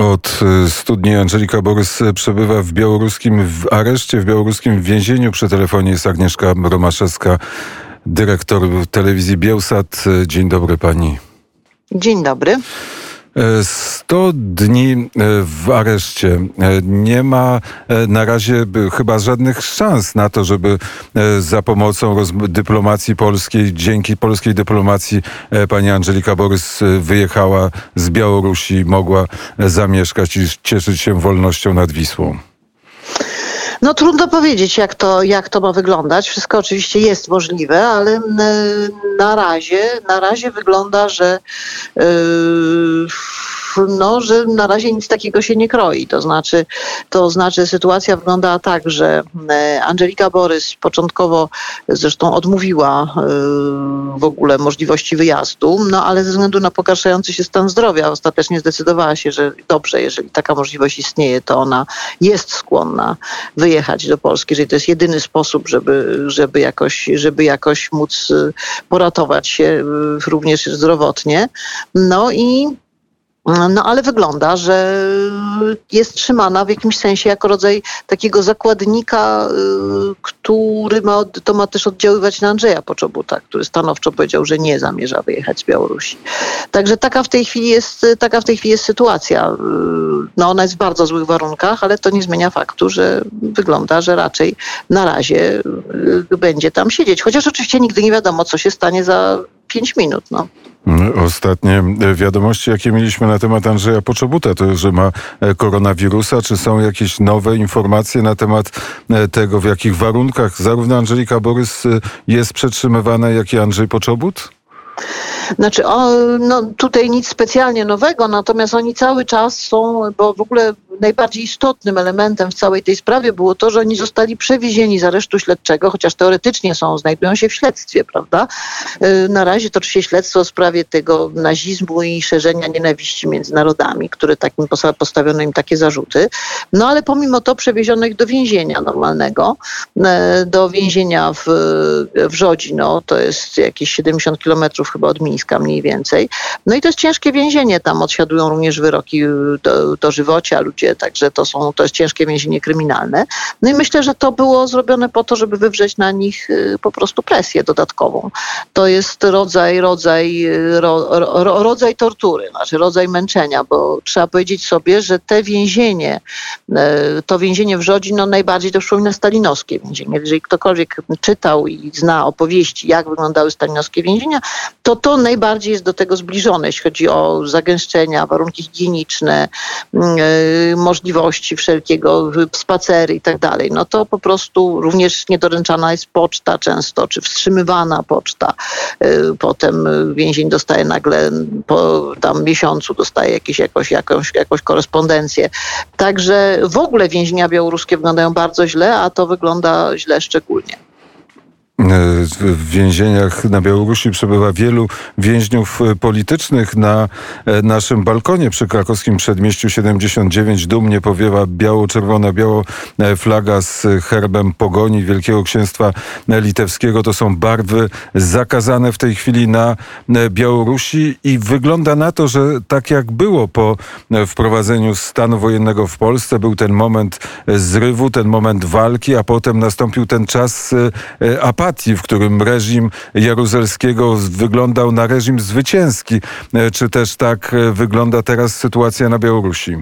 Od y, studni Angelika Borys przebywa w białoruskim w areszcie, w białoruskim więzieniu. Przy telefonie jest Agnieszka Romaszewska, dyrektor telewizji Bielsat. Dzień dobry pani. Dzień dobry. 100 dni e, w areszcie. E, nie ma e, na razie chyba żadnych szans na to, żeby za pomocą dyplomacji polskiej, dzięki polskiej dyplomacji pani Angelika Borys wyjechała z Białorusi, mogła zamieszkać i cieszyć się wolnością nad Wisłą. No trudno powiedzieć, jak to, jak to ma wyglądać. Wszystko oczywiście jest możliwe, ale na razie, na razie wygląda, że yy, no, że na razie nic takiego się nie kroi. To znaczy, to znaczy sytuacja wyglądała tak, że e, Angelika Borys początkowo zresztą odmówiła e, w ogóle możliwości wyjazdu, no ale ze względu na pogarszający się stan zdrowia ostatecznie zdecydowała się, że dobrze, jeżeli taka możliwość istnieje, to ona jest skłonna wyjechać do Polski, że to jest jedyny sposób, żeby, żeby, jakoś, żeby jakoś móc e, poratować się również zdrowotnie. No i no ale wygląda, że jest trzymana w jakimś sensie jako rodzaj takiego zakładnika, y, który ma, to ma też oddziaływać na Andrzeja Poczobuta, który stanowczo powiedział, że nie zamierza wyjechać z Białorusi. Także taka w tej chwili jest, taka w tej chwili jest sytuacja. Y, no ona jest w bardzo złych warunkach, ale to nie zmienia faktu, że wygląda, że raczej na razie y, będzie tam siedzieć. Chociaż oczywiście nigdy nie wiadomo, co się stanie za pięć minut. No. Ostatnie wiadomości, jakie mieliśmy na temat Andrzeja Poczobuta, to że ma e, koronawirusa. Czy są jakieś nowe informacje na temat e, tego, w jakich warunkach zarówno Angelika Borys e, jest przetrzymywana, jak i Andrzej Poczobut? Znaczy, o, no, tutaj nic specjalnie nowego, natomiast oni cały czas są, bo w ogóle najbardziej istotnym elementem w całej tej sprawie było to, że oni zostali przewiezieni z aresztu śledczego, chociaż teoretycznie są, znajdują się w śledztwie, prawda? Y, na razie toczy się śledztwo w sprawie tego nazizmu i szerzenia nienawiści między narodami, które takim postawiono im takie zarzuty. No ale pomimo to przewieziono ich do więzienia normalnego, e, do więzienia w, w Rzodzino, to jest jakieś 70 kilometrów chyba od Mińska mniej więcej. No i to jest ciężkie więzienie, tam odsiadują również wyroki do, do żywocia także to, są, to jest ciężkie więzienie kryminalne. No i myślę, że to było zrobione po to, żeby wywrzeć na nich y, po prostu presję dodatkową. To jest rodzaj, rodzaj, y, ro, ro, rodzaj tortury, znaczy rodzaj męczenia, bo trzeba powiedzieć sobie, że te więzienie, y, to więzienie w Żodzi, no najbardziej to przypomina stalinowskie więzienie. Jeżeli ktokolwiek czytał i zna opowieści, jak wyglądały stalinowskie więzienia, to to najbardziej jest do tego zbliżone, jeśli chodzi o zagęszczenia, warunki higieniczne, możliwości wszelkiego, spacery i tak dalej, no to po prostu również niedoręczana jest poczta często, czy wstrzymywana poczta. Y, potem więzień dostaje nagle po tam miesiącu dostaje jakieś, jakąś, jakąś, jakąś korespondencję. Także w ogóle więzienia białoruskie wyglądają bardzo źle, a to wygląda źle szczególnie. W więzieniach na Białorusi przebywa wielu więźniów e, politycznych. Na e, naszym balkonie przy krakowskim przedmieściu 79 dumnie powiewa biało-czerwona, biało e, flaga z herbem pogoni Wielkiego Księstwa Litewskiego. To są barwy zakazane w tej chwili na Białorusi i wygląda na to, że tak jak było po wprowadzeniu stanu wojennego w Polsce, był ten moment zrywu, ten moment walki, a potem nastąpił ten czas apatii w którym reżim Jaruzelskiego wyglądał na reżim zwycięski. E, czy też tak e, wygląda teraz sytuacja na Białorusi?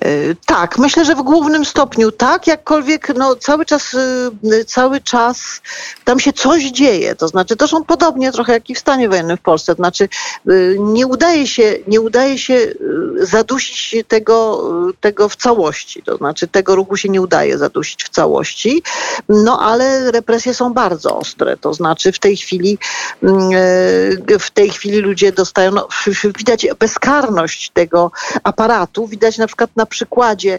E, tak, myślę, że w głównym stopniu tak, jakkolwiek no, cały czas, y, cały czas tam się coś dzieje. To znaczy, to są podobnie trochę jak i w stanie wojennym w Polsce. To znaczy, y, nie udaje się, nie udaje się y, zadusić tego, tego w całości. To znaczy, tego ruchu się nie udaje zadusić w całości, no ale represje są bardzo ostre. To znaczy, w tej chwili, mm, w tej chwili ludzie dostają, no, widać bezkarność tego aparatu, widać na przykład na na przykładzie,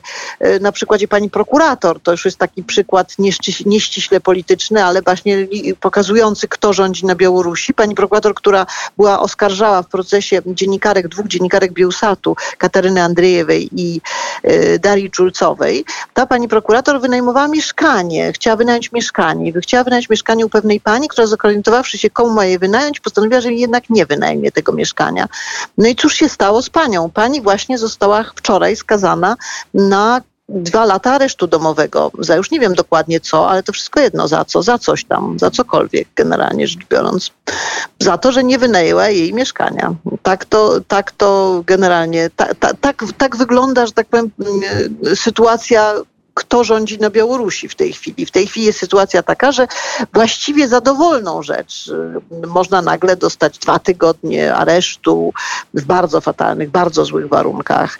na przykładzie pani prokurator, to już jest taki przykład nieściśle polityczny, ale właśnie pokazujący, kto rządzi na Białorusi. Pani prokurator, która była oskarżała w procesie dziennikarek, dwóch dziennikarek Bielsatu, Kataryny Andrzejewej i Darii Czulcowej, ta pani prokurator wynajmowała mieszkanie, chciała wynająć mieszkanie. Chciała wynająć mieszkanie u pewnej pani, która zorientowawszy się, komu ma je wynająć, postanowiła, że jednak nie wynajmie tego mieszkania. No i cóż się stało z panią? Pani właśnie została wczoraj skazana na dwa lata aresztu domowego za już nie wiem dokładnie co, ale to wszystko jedno za co, za coś tam, za cokolwiek generalnie rzecz biorąc. Za to, że nie wynajęła jej mieszkania. Tak to, tak to generalnie, ta, ta, tak, tak wygląda, że tak powiem, sytuacja kto rządzi na Białorusi w tej chwili. W tej chwili jest sytuacja taka, że właściwie za dowolną rzecz y, można nagle dostać dwa tygodnie aresztu w bardzo fatalnych, bardzo złych warunkach.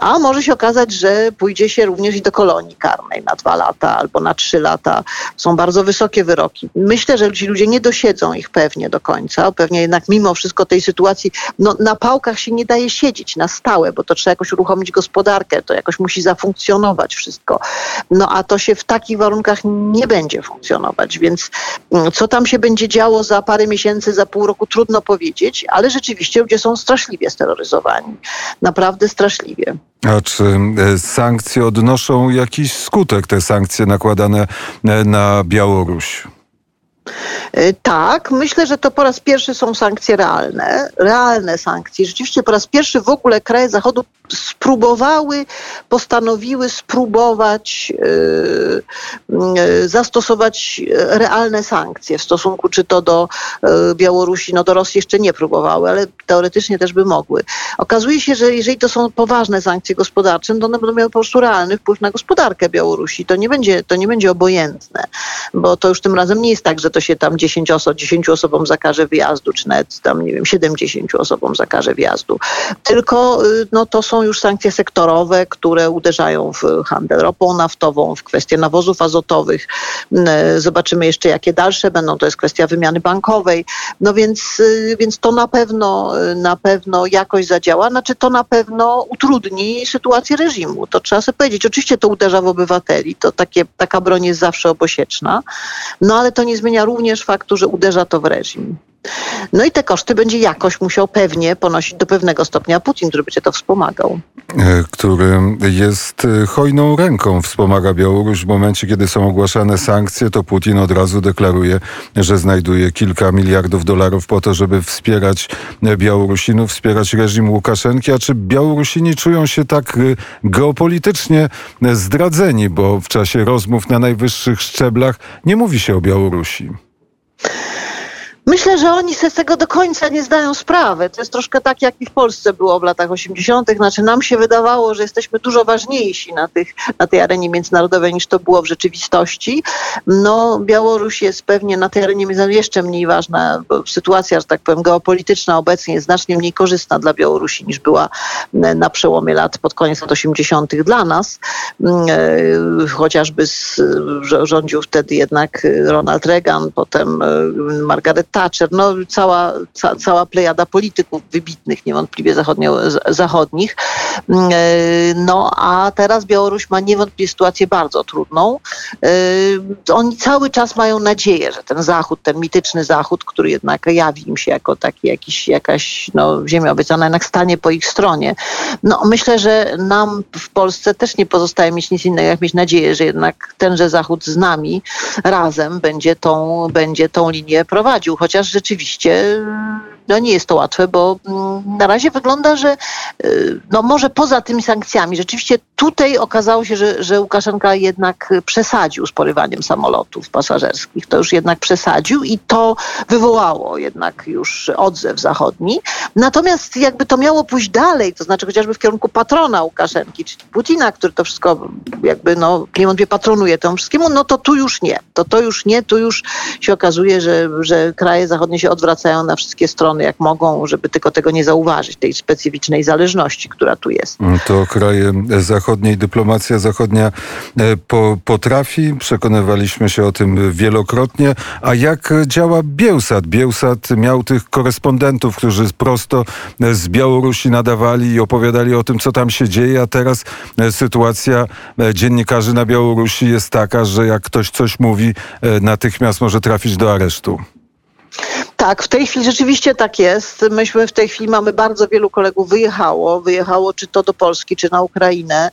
A może się okazać, że pójdzie się również i do kolonii karnej na dwa lata albo na trzy lata. Są bardzo wysokie wyroki. Myślę, że ci ludzie nie dosiedzą ich pewnie do końca. Pewnie jednak mimo wszystko tej sytuacji, no, na pałkach się nie daje siedzieć na stałe, bo to trzeba jakoś uruchomić gospodarkę, to jakoś musi zafunkcjonować wszystko. No a to się w takich warunkach nie będzie funkcjonować, więc mm, co tam się będzie działo za parę miesięcy, za pół roku, trudno powiedzieć, ale rzeczywiście ludzie są straszliwie steroryzowani. Naprawdę straszliwie. A czy e, sankcje odnoszą jakiś skutek, te sankcje nakładane e, na Białoruś? E, tak, myślę, że to po raz pierwszy są sankcje realne, realne sankcje. Rzeczywiście po raz pierwszy w ogóle kraje Zachodu spróbowały, postanowiły spróbować yy, yy, zastosować realne sankcje w stosunku czy to do Białorusi, no do Rosji jeszcze nie próbowały, ale teoretycznie też by mogły. Okazuje się, że jeżeli to są poważne sankcje gospodarcze, to one będą miały po prostu realny wpływ na gospodarkę Białorusi. To nie będzie, to nie będzie obojętne, bo to już tym razem nie jest tak, że to się tam 10 osób, 10 osobom zakaże wyjazdu, czy nawet tam, nie wiem, 70 osobom zakaże wjazdu. Tylko y, no, to są już sankcje sektorowe, które uderzają w handel ropą naftową, w kwestie nawozów azotowych. Y, zobaczymy jeszcze, jakie dalsze będą. To jest kwestia wymiany bankowej. No więc, y, więc to na pewno, na pewno jakoś zadziała. Znaczy to na pewno utrudni sytuację reżimu. To trzeba sobie powiedzieć. Oczywiście to uderza w obywateli. To takie, taka broń jest zawsze obosieczna. No ale to nie zmienia również faktu, że uderza to w reżim. No i te koszty będzie jakoś musiał pewnie ponosić do pewnego stopnia Putin, który będzie to wspomagał. E, który jest e, hojną ręką, wspomaga Białoruś. W momencie, kiedy są ogłaszane sankcje, to Putin od razu deklaruje, że znajduje kilka miliardów dolarów po to, żeby wspierać Białorusinów, wspierać reżim Łukaszenki. A czy Białorusini czują się tak e, geopolitycznie zdradzeni, bo w czasie rozmów na najwyższych szczeblach nie mówi się o Białorusi? Myślę, że oni sobie z tego do końca nie zdają sprawy. To jest troszkę tak, jak i w Polsce było w latach 80. Znaczy nam się wydawało, że jesteśmy dużo ważniejsi na, tych, na tej arenie międzynarodowej niż to było w rzeczywistości. No Białoruś jest pewnie na tej arenie międzynarodowej jeszcze mniej ważna. Sytuacja, że tak powiem, geopolityczna obecnie jest znacznie mniej korzystna dla Białorusi niż była na przełomie lat pod koniec lat 80. dla nas. Mm, e, chociażby z, rządził wtedy jednak Ronald Reagan, potem e, Margaret Thatcher, no cała, ca, cała plejada polityków wybitnych, niewątpliwie zachodnio, zachodnich. Mm, e, no a teraz Białoruś ma niewątpliwie sytuację bardzo trudną. E, oni cały czas mają nadzieję, że ten Zachód, ten mityczny Zachód, który jednak jawi im się jako taki jakiś, jakaś no, ziemia obiecana, jednak stanie po ich stronie. No myślę, że nam w Polsce też nie pozostaje mieć nic innego, jak mieć nadzieję, że jednak tenże Zachód z nami razem będzie tą, będzie tą linię prowadził chociaż rzeczywiście no nie jest to łatwe, bo mm, na razie wygląda, że y, no może poza tymi sankcjami, rzeczywiście tutaj okazało się, że, że Łukaszenka jednak przesadził z porywaniem samolotów pasażerskich. To już jednak przesadził i to wywołało jednak już odzew zachodni. Natomiast jakby to miało pójść dalej, to znaczy chociażby w kierunku patrona Łukaszenki, czyli Putina, który to wszystko jakby no niewątpliwie patronuje temu wszystkiemu, no to tu już nie. To to już nie, tu już się okazuje, że, że kraje zachodnie się odwracają na wszystkie strony jak mogą, żeby tylko tego nie zauważyć, tej specyficznej zależności, która tu jest. To kraje zachodniej, dyplomacja zachodnia e, po, potrafi. Przekonywaliśmy się o tym wielokrotnie. A jak działa Bielsat? Bielsat miał tych korespondentów, którzy prosto z Białorusi nadawali i opowiadali o tym, co tam się dzieje, a teraz e, sytuacja e, dziennikarzy na Białorusi jest taka, że jak ktoś coś mówi, natychmiast może trafić do aresztu. Tak, w tej chwili rzeczywiście tak jest. Myśmy w tej chwili mamy bardzo wielu kolegów wyjechało, wyjechało czy to do Polski, czy na Ukrainę. E,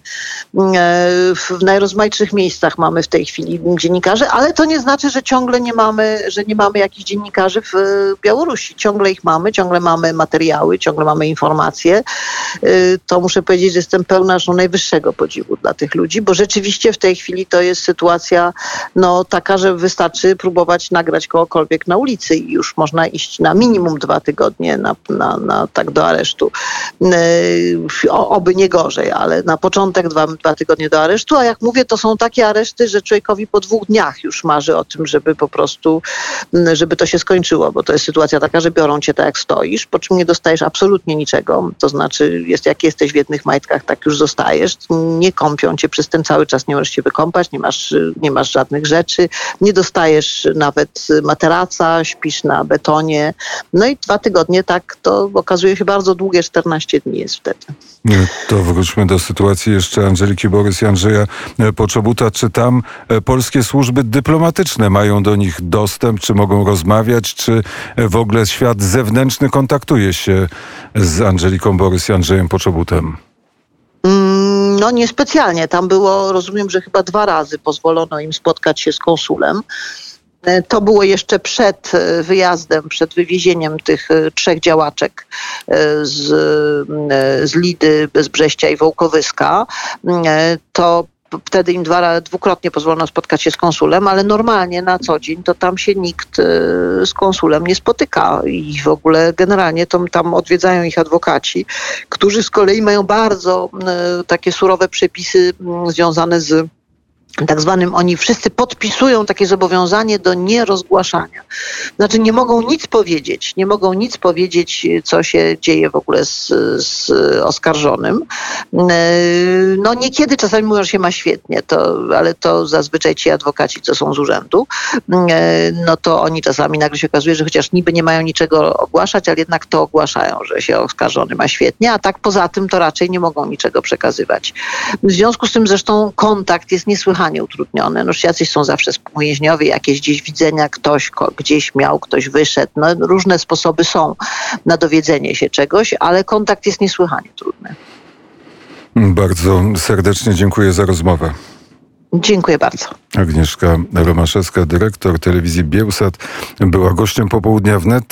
w najrozmaitszych miejscach mamy w tej chwili dziennikarzy, ale to nie znaczy, że ciągle nie mamy, że nie mamy jakichś dziennikarzy w Białorusi. Ciągle ich mamy, ciągle mamy materiały, ciągle mamy informacje. E, to muszę powiedzieć, że jestem pełna no, najwyższego podziwu dla tych ludzi, bo rzeczywiście w tej chwili to jest sytuacja no, taka, że wystarczy próbować nagrać kogokolwiek na ulicy i już można można iść na minimum dwa tygodnie na, na, na tak do aresztu. Yy, oby nie gorzej, ale na początek dwa, dwa tygodnie do aresztu, a jak mówię, to są takie areszty, że człowiekowi po dwóch dniach już marzy o tym, żeby po prostu, mm, żeby to się skończyło, bo to jest sytuacja taka, że biorą cię tak jak stoisz, po czym nie dostajesz absolutnie niczego, to znaczy jest, jak jesteś w jednych majtkach, tak już zostajesz, nie kąpią cię przez ten cały czas, nie możesz się wykąpać, nie masz, nie masz żadnych rzeczy, nie dostajesz nawet materaca, śpisz na betonie, betonie. No i dwa tygodnie tak to okazuje się bardzo długie, 14 dni jest wtedy. To wróćmy do sytuacji jeszcze Angeliki Borys i Andrzeja Poczobuta. Czy tam e, polskie służby dyplomatyczne mają do nich dostęp, czy mogą rozmawiać, czy w ogóle świat zewnętrzny kontaktuje się z Angeliką Borys i Andrzejem Poczobutem? Mm, no niespecjalnie. Tam było, rozumiem, że chyba dwa razy pozwolono im spotkać się z konsulem. E, to było jeszcze przed e, wyjazdem, przed wywiezieniem tych e, trzech działaczek z, z Lidy, Bezbrześcia i Wołkowyska. To wtedy im dwa, dwukrotnie pozwolono spotkać się z konsulem, ale normalnie na co dzień to tam się nikt z konsulem nie spotyka i w ogóle generalnie to tam odwiedzają ich adwokaci, którzy z kolei mają bardzo takie surowe przepisy związane z tak zwanym, oni wszyscy podpisują takie zobowiązanie do nierozgłaszania. Znaczy nie mogą nic powiedzieć, nie mogą nic powiedzieć, co się dzieje w ogóle z, z oskarżonym. E, no niekiedy czasami mówią, że się ma świetnie, to, ale to zazwyczaj ci adwokaci, co są z urzędu, e, no to oni czasami nagle się okazuje, że chociaż niby nie mają niczego ogłaszać, ale jednak to ogłaszają, że się oskarżony ma świetnie, a tak poza tym to raczej nie mogą niczego przekazywać. W związku z tym zresztą kontakt jest niesłychanie niesłychanie utrudnione. No, jacyś są zawsze współwięźniowie, jakieś gdzieś widzenia, ktoś gdzieś miał, ktoś wyszedł. No, różne sposoby są na dowiedzenie się czegoś, ale kontakt jest niesłychanie trudny. Bardzo serdecznie dziękuję za rozmowę. Dziękuję bardzo. Agnieszka Romaszewska, dyrektor telewizji Bielsat, była gościem popołudnia wnet.